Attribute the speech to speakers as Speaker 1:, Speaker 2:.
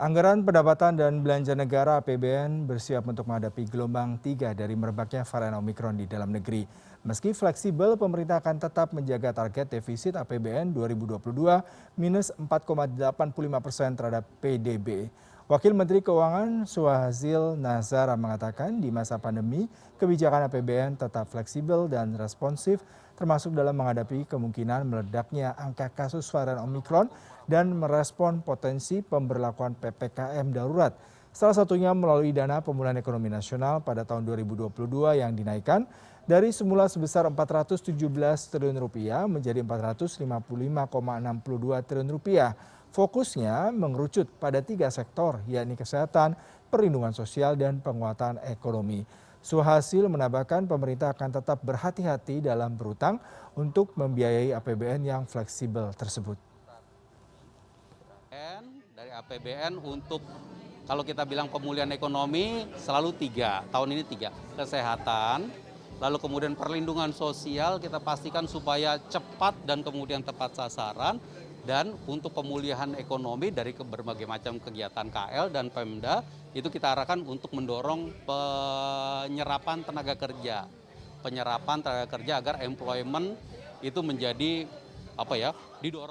Speaker 1: Anggaran pendapatan dan belanja negara APBN bersiap untuk menghadapi gelombang tiga dari merebaknya varian Omikron di dalam negeri. Meski fleksibel, pemerintah akan tetap menjaga target defisit APBN 2022 minus 4,85 persen terhadap PDB. Wakil Menteri Keuangan Suhazil Nazara mengatakan di masa pandemi, kebijakan APBN tetap fleksibel dan responsif termasuk dalam menghadapi kemungkinan meledaknya angka kasus varian Omikron dan merespon potensi pemberlakuan PPKM darurat. Salah satunya melalui dana pemulihan ekonomi nasional pada tahun 2022 yang dinaikkan dari semula sebesar 417 triliun rupiah menjadi 455,62 triliun rupiah. Fokusnya mengerucut pada tiga sektor, yakni kesehatan, perlindungan sosial, dan penguatan ekonomi. Suhasil menambahkan pemerintah akan tetap berhati-hati dalam berutang untuk membiayai APBN yang fleksibel tersebut.
Speaker 2: dari APBN untuk kalau kita bilang pemulihan ekonomi selalu tiga, tahun ini tiga. Kesehatan, lalu kemudian perlindungan sosial kita pastikan supaya cepat dan kemudian tepat sasaran. Dan untuk pemulihan ekonomi dari berbagai macam kegiatan KL dan Pemda itu kita arahkan untuk mendorong penyerapan tenaga kerja. Penyerapan tenaga kerja agar employment itu menjadi apa ya didorong